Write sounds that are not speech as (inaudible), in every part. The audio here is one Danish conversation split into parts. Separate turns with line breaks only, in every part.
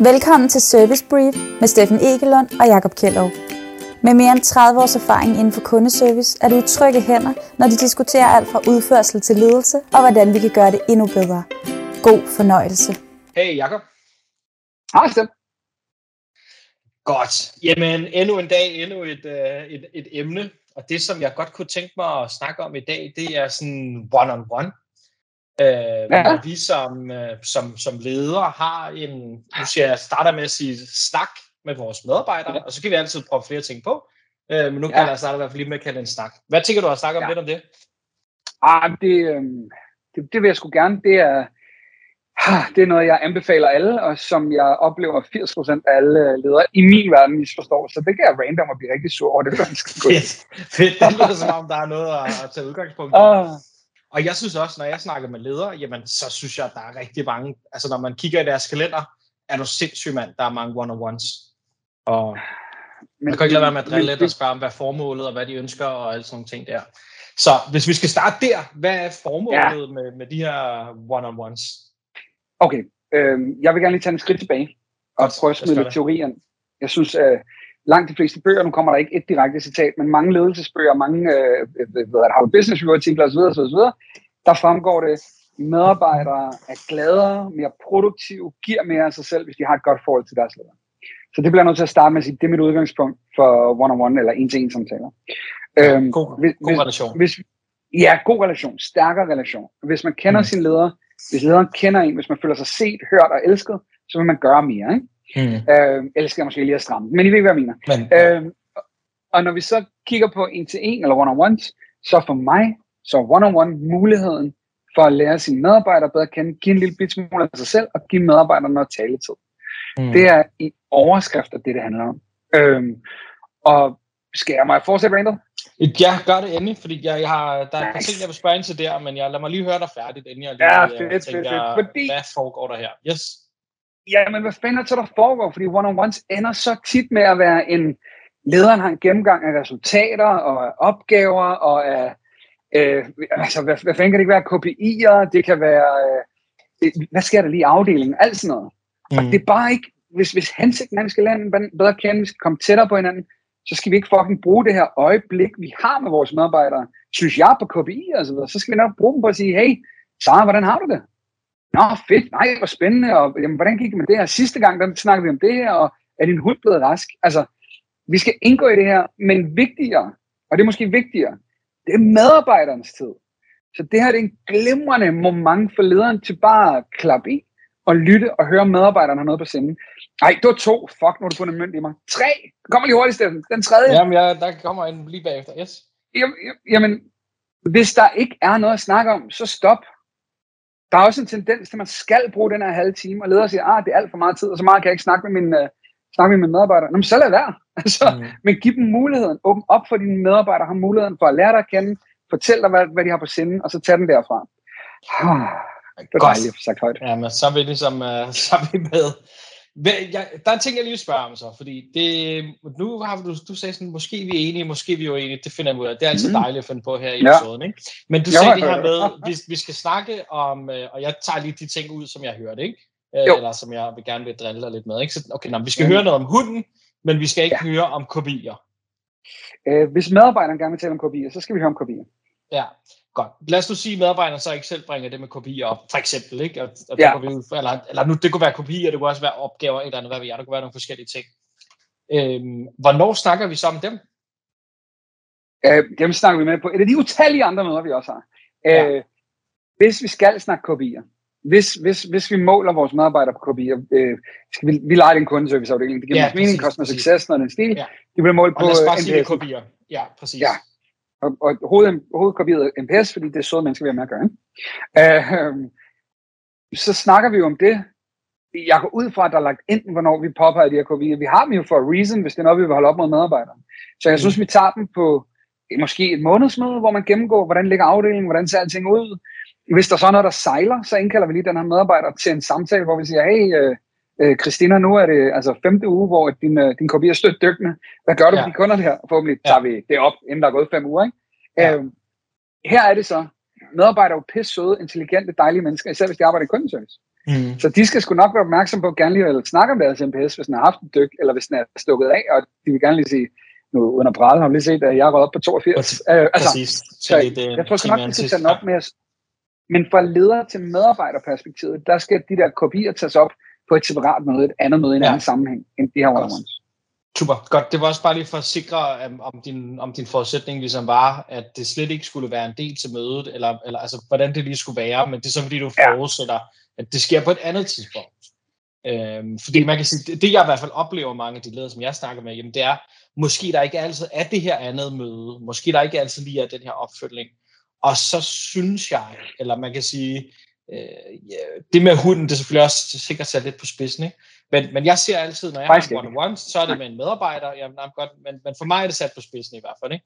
Velkommen til Service Brief med Steffen Egelund og Jakob Kjellov. Med mere end 30 års erfaring inden for kundeservice er du i trygge hænder, når de diskuterer alt fra udførsel til ledelse og hvordan vi kan gøre det endnu bedre. God fornøjelse.
Hey Jakob.
Hej Steffen.
Godt. Jamen, endnu en dag, endnu et, uh, et, et emne. Og det, som jeg godt kunne tænke mig at snakke om i dag, det er sådan one-on-one. Øh, ja. Vi som, øh, som, som ledere har en, nu siger jeg, starter med at sige snak med vores medarbejdere, ja. og så kan vi altid prøve flere ting på. Øh, men nu kan jeg starte i hvert fald lige med at kalde en snak. Hvad tænker du at snakke om ja. lidt om det?
Ah, det, øh, det, det vil jeg sgu gerne. Det er, det er noget, jeg anbefaler alle, og som jeg oplever 80% af alle ledere i min verden misforstår. Så det kan jeg random og blive rigtig sur over. Det er ganske
Fedt. Fedt. Det lyder som om, der er noget at, at tage udgangspunkt i. Uh, og jeg synes også, når jeg snakker med ledere, jamen, så synes jeg, at der er rigtig mange, altså når man kigger i deres kalender, er du sindssyg mand, der er mange one-on-ones. Og men, jeg kan ikke lade være med at drille lidt og spørge om, hvad formålet og hvad de ønsker og alle sådan nogle ting der. Så hvis vi skal starte der, hvad er formålet ja. med, med de her one-on-ones?
Okay, øh, jeg vil gerne lige tage en skridt tilbage og prøve at smide lidt teorien. Jeg synes, øh, langt de fleste bøger, nu kommer der ikke et direkte citat, men mange ledelsesbøger, mange øh, hvad der har business review artikler osv., osv., osv., der fremgår det, medarbejdere er gladere, mere produktive, giver mere af sig selv, hvis de har et godt forhold til deres ledere. Så det bliver nødt til at starte med at sige, det er mit udgangspunkt for one-on-one eller en-til-en samtaler.
Ja, god, hvis, god relation.
Hvis, ja, god relation, stærkere relation. Hvis man kender mm. sin leder, hvis lederen kender en, hvis man føler sig set, hørt og elsket, så vil man gøre mere. Ikke? Mm. Øh, ellers skal jeg måske lige have stramt. Men I ved, hvad jeg mener. Men, ja. øh, og når vi så kigger på en til en eller one-on-ones, så for mig, så one-on-one muligheden for at lære sine medarbejdere bedre at kende, give en lille bit smule af sig selv, og give medarbejderne noget taletid. Mm. Det er i overskrifter, det det handler om. Øhm, og skal jeg mig fortsætte, Randall?
Ja, gør det endelig, fordi jeg, jeg har, der er nice. ting, jeg vil spørge ind til der, men jeg lader mig lige høre dig færdigt, inden jeg lige
ja, fedt, tænker, fedt, fedt. Fordi,
hvad foregår der her? Yes.
Ja, men hvad fanden er det så, der foregår? Fordi one-on-ones ender så tit med at være en, lederen har en gennemgang af resultater og af opgaver og af, øh, altså hvad, hvad fanden kan det ikke være, KPI'er, det kan være, øh, hvad sker der lige i afdelingen, alt sådan noget. Mm. Og det er bare ikke, hvis, hvis hensigten er, at vi skal lære bedre kende, vi skal komme tættere på hinanden, så skal vi ikke fucking bruge det her øjeblik, vi har med vores medarbejdere, synes jeg, på KPI og så videre. Så skal vi nok bruge dem på at sige, hey, Sara, hvordan har du det? Nå, fedt, nej, hvor spændende, og jamen, hvordan gik det med det her? Sidste gang, der snakkede vi om det her, og er din hund blevet rask? Altså, vi skal indgå i det her, men vigtigere, og det er måske vigtigere, det er medarbejdernes tid. Så det her det er en glimrende moment for lederen til bare at klappe i, og lytte og høre medarbejderne har noget på senden. Nej, det var to. Fuck, nu har du fundet mønt i mig. Tre. Kommer lige hurtigt, Steffen. Den tredje.
Jamen, ja, der kommer en lige bagefter. Yes.
Jamen, jamen, hvis der ikke er noget at snakke om, så stop. Der er også en tendens til, at man skal bruge den her halve time, og leder siger, ah, det er alt for meget tid, og så meget kan jeg ikke snakke med min, uh, snakke med mine medarbejdere. Nå, men så lad være. (laughs) Altså, mm. Men giv dem muligheden. Åbn op for dine medarbejdere, har muligheden for at lære dig at kende, fortæl dig, hvad, hvad de har på sinde, og så tag den derfra.
Det er dejligt at sagt højt. Ja, men så er vi ligesom, uh, (laughs) så er vi med. Jeg, der er en ting, jeg lige vil spørge om så, fordi det, nu har du, du sagde sådan, måske vi er enige, måske vi er uenige, det finder jeg ud af. Det er altid mm. dejligt at finde på her i episoden, ja. ikke? Men du sagde det her med, vi, vi skal snakke om, øh, og jeg tager lige de ting ud, som jeg hørte, ikke? Øh, jo. Eller som jeg vil gerne vil drille dig lidt med, ikke? Så, okay, nå, vi skal mm. høre noget om hunden, men vi skal ikke ja. høre om kopier.
Øh, hvis medarbejderen gerne vil tale om kopier, så skal vi høre om kopier.
Ja, Godt. Lad os nu sige, at medarbejderen så ikke selv bringer det med kopier op, for eksempel. Ikke? Og, og ja. vi, eller, eller nu, det kunne være kopier, det kunne også være opgaver, eller andet, hvad ved jeg, der kunne være nogle forskellige ting. Øhm, hvornår snakker vi så om dem?
Øh, dem snakker vi med på et af de utallige andre møder, vi også har. Ja. Øh, hvis vi skal snakke kopier, hvis, hvis, hvis vi måler vores medarbejdere på kopier, øh, skal vi, vi leger en kundeserviceafdeling, det giver ja, mening, customer success, når den stil, ja.
de
bliver målt på...
Og lad os bare sige, kopier. Ja, præcis. Ja,
og, og hoved, hovedkopieret MPS, fordi det er søde mennesker, vi har med at gøre. Uh, så snakker vi jo om det. Jeg går ud fra, at der er lagt ind, hvornår vi påpeger de her kopier. Vi har dem jo for a reason, hvis det er noget, vi vil holde op mod medarbejdere. Så jeg synes, vi tager dem på måske et månedsmøde, hvor man gennemgår, hvordan ligger afdelingen, hvordan ser alting ud. Hvis der så er noget, der sejler, så indkalder vi lige den her medarbejder til en samtale, hvor vi siger, hey, øh, øh, Christina, nu er det altså femte uge, hvor din, øh, din kopi er stødt dykkende. Hvad gør du ja. for de kunder her? Forhåbentlig ja. tager vi det op, inden der er gået fem uger. Ikke? Ja. Øh, her er det så, medarbejdere er jo pisse søde, intelligente, dejlige mennesker, især hvis de arbejder i kundeservice. Mm. Så de skal sgu nok være opmærksom på at gerne lige at snakke om deres MPS, hvis den har haft en dyk, eller hvis den er stukket af, og de vil gerne lige sige, nu under brædet har vi lige set, at jeg er op på 82.
Præcis. Øh, altså, Præcis. Så,
så det, jeg tror sgu nok, de skal tage den op med Men fra leder til medarbejderperspektivet, der skal de der kopier tages op på et separat møde, et andet møde i en ja. anden sammenhæng, end de her one
Super, godt. Det var også bare lige for at sikre, om din, om din forudsætning ligesom var, at det slet ikke skulle være en del til mødet, eller, eller altså, hvordan det lige skulle være, men det er så fordi, du forudsætter, ja. at det sker på et andet tidspunkt. Øhm, fordi man kan sige, det, det jeg i hvert fald oplever mange af de ledere, som jeg snakker med, jamen det er, måske der ikke altid er det her andet møde, måske der ikke altid lige er den her opfølgning. Og så synes jeg, eller man kan sige, øh, ja, det med hunden, det er selvfølgelig også sikkert sat lidt på spidsen, ikke? Men, men jeg ser altid, når jeg Faktisk har one-on-one, så er det med en medarbejder, jamen, jamen, godt, men, men for mig er det sat på spidsen i hvert fald. Ikke?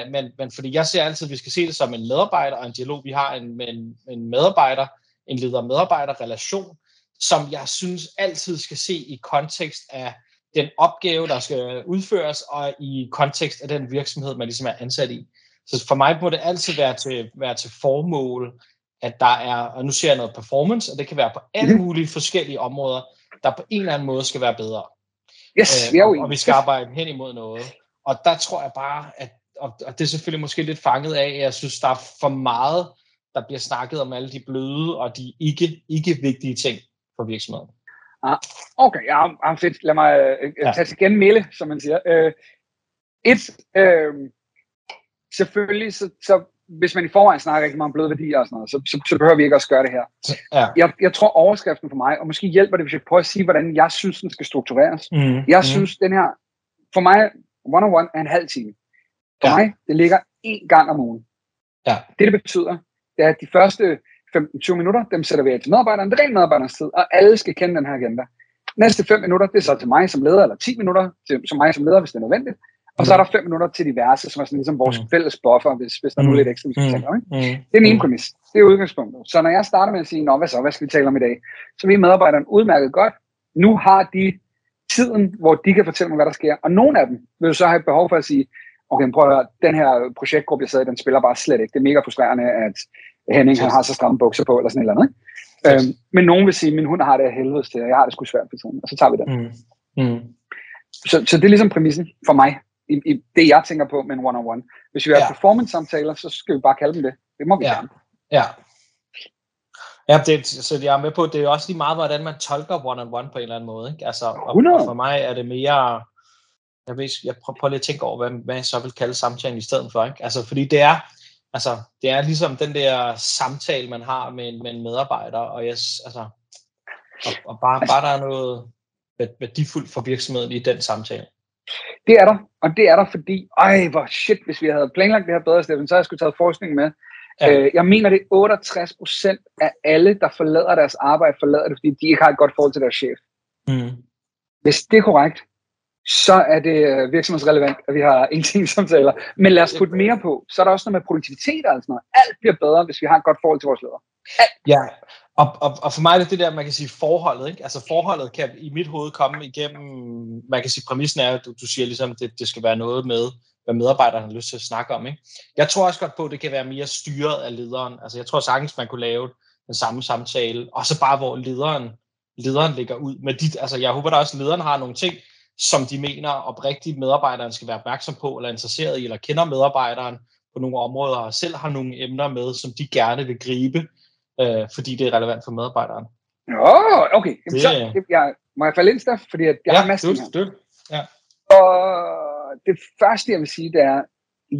Øh, men, men fordi jeg ser altid, at vi skal se det som en medarbejder og en dialog, vi har en, med en, en medarbejder, en leder-medarbejder-relation, som jeg synes altid skal se i kontekst af den opgave, der skal udføres, og i kontekst af den virksomhed, man ligesom er ansat i. Så for mig må det altid være til, være til formål, at der er, og nu ser jeg noget performance, og det kan være på alle mhm. mulige forskellige områder, der på en eller anden måde skal være bedre.
Yes,
øh, og, og vi skal arbejde hen imod noget. Og der tror jeg bare, at og, og det er selvfølgelig måske lidt fanget af, at jeg synes, der er for meget, der bliver snakket om alle de bløde og de ikke, ikke vigtige ting for virksomheden.
Ah, okay, ja, ja, fedt. Lad mig øh, ja. tage til genmelde, som man siger. Øh, et, øh, selvfølgelig, så, så hvis man i forvejen snakker rigtig meget om bløde værdier og sådan noget, så, så, så behøver vi ikke også gøre det her. Ja. Jeg, jeg tror overskriften for mig, og måske hjælper det, hvis jeg prøver at sige, hvordan jeg synes, den skal struktureres. Mm. Jeg mm. synes, den her, for mig, one-on-one er en halv time. For ja. mig, det ligger én gang om ugen. Ja. Det, det betyder, det er, at de første 15-20 minutter, dem sætter vi af til medarbejderen. Det er ren medarbejderens tid, og alle skal kende den her agenda. Næste 5 minutter, det er så til mig som leder, eller 10 minutter til, til mig som leder, hvis det er nødvendigt. Og så er der 5 minutter til diverse, som er sådan ligesom vores mm. fælles buffer, hvis, hvis der er noget lidt ekstra, vi skal tale om. Ikke? Mm. Det er min præmis. Det er udgangspunktet. Så når jeg starter med at sige, Nå, hvad så, hvad skal vi tale om i dag? Så vil medarbejderen udmærket godt. Nu har de tiden, hvor de kan fortælle mig, hvad der sker. Og nogle af dem vil så have behov for at sige, okay, prøv at høre, den her projektgruppe, jeg sidder i, den spiller bare slet ikke. Det er mega frustrerende, at Henning han har så stramme bukser på, eller sådan et eller andet. Ikke? Øhm, men nogen vil sige, min hund har det af helvedes til, og jeg har det sgu svært for tiden, og så tager vi den. Mm. Mm. Så, så det er ligesom præmissen for mig, i, i det jeg tænker på med en one-on-one. Hvis vi har ja. performance-samtaler, så skal vi bare kalde dem det. Det må vi
ja.
gerne.
Ja. Ja, det, så jeg er med på, det er også lige meget, hvordan man tolker one-on-one på en eller anden måde. Ikke? Altså, og, og for mig er det mere, jeg, ved, jeg prøver, prøver lige at tænke over, hvad, hvad jeg så vil kalde samtalen i stedet for. Ikke? Altså, fordi det er, altså, det er ligesom den der samtale, man har med en, med en medarbejder, og, yes, altså, og, og bare, bare der er noget værdifuldt for virksomheden i den samtale.
Det er der, og det er der, fordi, ej, hvor shit, hvis vi havde planlagt det her bedre, Steffen, så havde jeg skulle taget forskning med. Ja. Øh, jeg mener, det er 68 procent af alle, der forlader deres arbejde, forlader det, fordi de ikke har et godt forhold til deres chef. Mm. Hvis det er korrekt, så er det øh, virksomhedsrelevant, at vi har ingenting (laughs) samtaler. Men lad os putte mere på. Så er der også noget med produktivitet og sådan noget. Alt bliver bedre, hvis vi har et godt forhold til vores ledere. Alt.
Ja, og, og, og for mig er det det der, man kan sige forholdet. Ikke? Altså forholdet kan i mit hoved komme igennem, man kan sige præmissen er, du, du siger ligesom, det, det skal være noget med, hvad medarbejderne har lyst til at snakke om. Ikke? Jeg tror også godt på, at det kan være mere styret af lederen. Altså jeg tror sagtens, man kunne lave den samme samtale, og så bare hvor lederen, lederen ligger ud med dit, altså jeg håber da også, at lederen har nogle ting, som de mener oprigtigt medarbejderen skal være opmærksom på, eller interesseret i, eller kender medarbejderen på nogle områder, og selv har nogle emner med, som de gerne vil gribe, øh, fordi det er relevant for medarbejderen.
Åh, oh, okay. det, så, jeg, må jeg falde ind, Steff? Fordi jeg ja, har masser
du, du, ja.
Og det første, jeg vil sige, det er,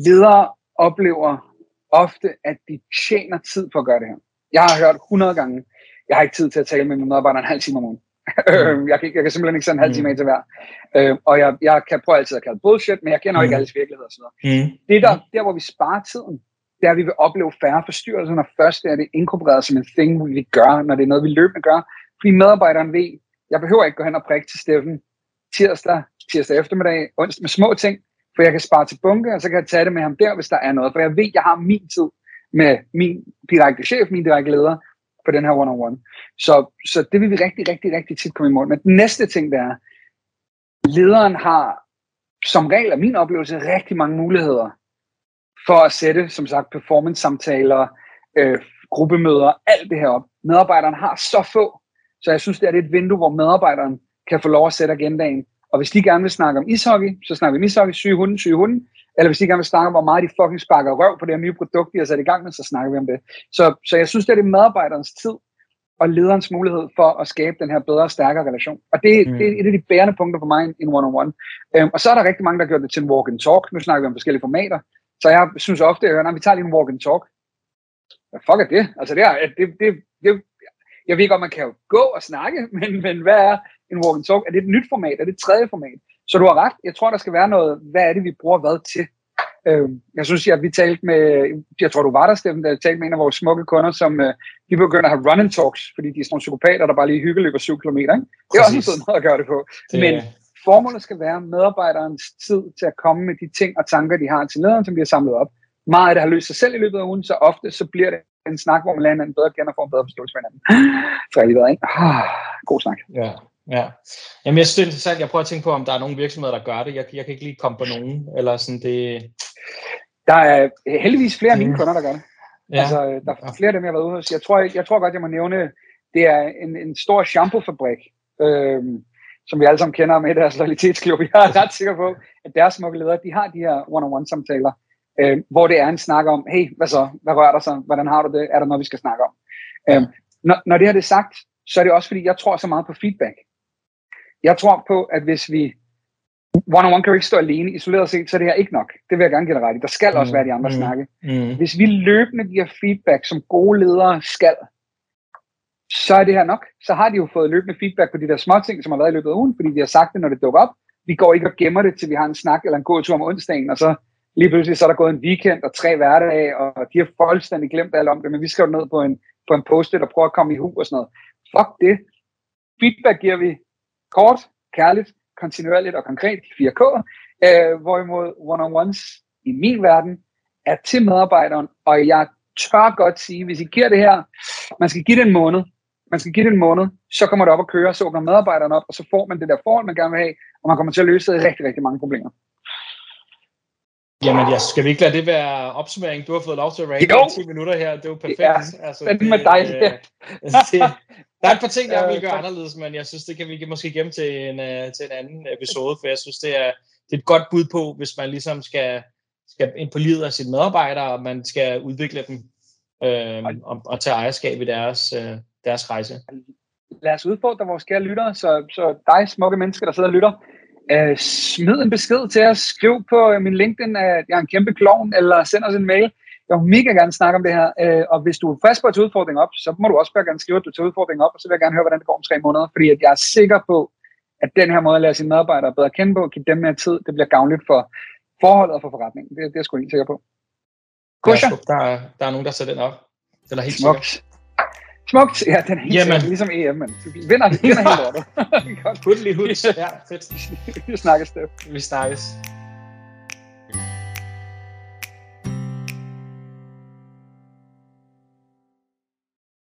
ledere oplever ofte, at de tjener tid på at gøre det her. Jeg har hørt 100 gange, jeg har ikke tid til at tale med mine medarbejdere en halv time om ugen. Mm. (laughs) jeg, kan, jeg kan simpelthen ikke sætte en halv time mm. af til hver. Øh, og jeg, jeg kan prøve altid at kalde bullshit, men jeg kender mm. ikke alles virkelighed og sådan noget. Mm. Det er der, der, hvor vi sparer tiden, det er, at vi vil opleve færre forstyrrelser, når først er det inkorporeret som en thing, vi gør, når det er noget, vi løbende gør. Fordi medarbejderen ved, jeg behøver ikke gå hen og prikke til Steffen tirsdag, tirsdag eftermiddag, onsdag med små ting, for jeg kan spare til bunke, og så kan jeg tage det med ham der, hvis der er noget. For jeg ved, jeg har min tid med min direkte chef, min direkte leder, på den her one-on-one. Så, så det vil vi rigtig, rigtig, rigtig tit komme i mål med. Den næste ting, der er, lederen har som regel af min oplevelse rigtig mange muligheder for at sætte, som sagt, performance-samtaler, øh, gruppemøder, alt det her op. Medarbejderen har så få, Så jeg synes, det er et vindue, hvor medarbejderen kan få lov at sætte agendaen. Og hvis de gerne vil snakke om ishockey, så snakker vi om ishockey, syge hunde, syge hunde. Eller hvis de gerne vil snakke om, hvor meget de fucking sparker røv på det her nye produkt, de har sat i gang med, så snakker vi om det. Så, så jeg synes, det er det medarbejderens tid og lederens mulighed for at skabe den her bedre og stærkere relation. Og det, mm. det er et af de bærende punkter for mig i en one-on-one. Øhm, og så er der rigtig mange, der gør det til en walk and talk. Nu snakker vi om forskellige formater. Så jeg synes ofte, at vi tager lige en walk and talk. Hvad fuck er det? Altså det er, det, det, det, jeg ved om man kan jo gå og snakke, (laughs) men, men hvad er en walk and talk? Er det et nyt format? Er det et tredje format? Så du har ret. Jeg tror, der skal være noget, hvad er det, vi bruger hvad til? Øh, jeg synes, at vi talte med, jeg tror, du var der, Steffen, da jeg talte med en af vores smukke kunder, som øh, de begynder at have run and talks, fordi de er sådan nogle psykopater, der bare lige hygge løber 7 km. Ikke? Det er også en fed måde at gøre det på. Det... Men formålet skal være medarbejderens tid til at komme med de ting og tanker, de har til lederen, som de har samlet op. Meget af det har løst sig selv i løbet af ugen, så ofte så bliver det en snak, hvor man lader en bedre kender og får en bedre forståelse for hinanden. Så er det, ikke? Ah, god snak.
Ja, Ja. Jamen, jeg synes, det er interessant. Jeg prøver at tænke på, om der er nogle virksomheder, der gør det. Jeg, jeg kan ikke lige komme på nogen. Eller sådan det...
Der er heldigvis flere af mine kunder, der gør det. Ja. Altså, der er flere af dem, jeg har været ude hos. Jeg tror, jeg, jeg tror godt, jeg må nævne, det er en, en stor shampoofabrik, øhm, som vi alle sammen kender med deres loyalitetsklub. (laughs) Jeg er ret sikker på, at deres smukke ledere, de har de her one-on-one samtaler, øh, hvor det er en snak om, hey, hvad så? Hvad rører der så? Hvordan har du det? Er der noget, vi skal snakke om? Ja. Øhm, når, når det her det er sagt, så er det også fordi, jeg tror så meget på feedback. Jeg tror på, at hvis vi one-on-one kan jo ikke stå alene, isoleret set, så er det her ikke nok. Det vil jeg gerne give dig ret i. Der skal mm. også være de andre mm. snakke. Mm. Hvis vi løbende giver feedback, som gode ledere skal, så er det her nok. Så har de jo fået løbende feedback på de der små ting, som har været i løbet af ugen, fordi de har sagt det, når det dukker op. Vi går ikke og gemmer det, til vi har en snak eller en god tur om onsdagen, og så lige pludselig så er der gået en weekend og tre hverdage, og de har fuldstændig glemt alt om det, men vi skriver ned på en, på en post-it og prøver at komme i hu og sådan noget. Fuck det. Feedback giver vi kort, kærligt, kontinuerligt og konkret, 4K, øh, hvorimod one-on-ones i min verden er til medarbejderen, og jeg tør godt sige, hvis I giver det her, man skal give det en måned, man skal give det en måned, så kommer det op at køre, så åbner medarbejderen op, og så får man det der forhold, man gerne vil have, og man kommer til at løse rigtig, rigtig mange problemer.
Jamen, jeg skal vi ikke lade det være opsummering? Du har fået lov til at ranke i 10 minutter her. Det er jo perfekt. Ja,
altså, det, med dig.
Øh, (laughs) det, der er et par ting, jeg vil gøre anderledes, men jeg synes, det kan vi måske gemme til en, uh, til en anden episode, for jeg synes, det er, det er et godt bud på, hvis man ligesom skal, skal ind på livet af sine medarbejdere, og man skal udvikle dem øh, og, og tage ejerskab i deres, øh, deres rejse.
Lad os udfordre vores kære lyttere, så, så dig smukke mennesker, der sidder og lytter, øh, smid en besked til os, skriv på min LinkedIn, at jeg er en kæmpe klovn, eller send os en mail. Jeg vil mega gerne snakke om det her, øh, og hvis du er frisk på at tage udfordringen op, så må du også bare gerne skrive, at du tager udfordringen op, og så vil jeg gerne høre, hvordan det går om tre måneder, fordi at jeg er sikker på, at den her måde at lære sine medarbejdere bedre at kende på, give dem mere tid, det bliver gavnligt for forholdet og for forretningen. Det, det er jeg sgu helt sikker på.
Kusha? Ja, der, er, der er nogen, der sætter den op. Det er helt
Smukt. sikkert. Smukt. Ja, den er helt Jamen. sikkert, ligesom EM, men vi vinder, vi vinder helt lortet. (laughs)
Godt. Put lige hud. Ja, fedt.
vi snakkes, Steff.
Vi snakkes.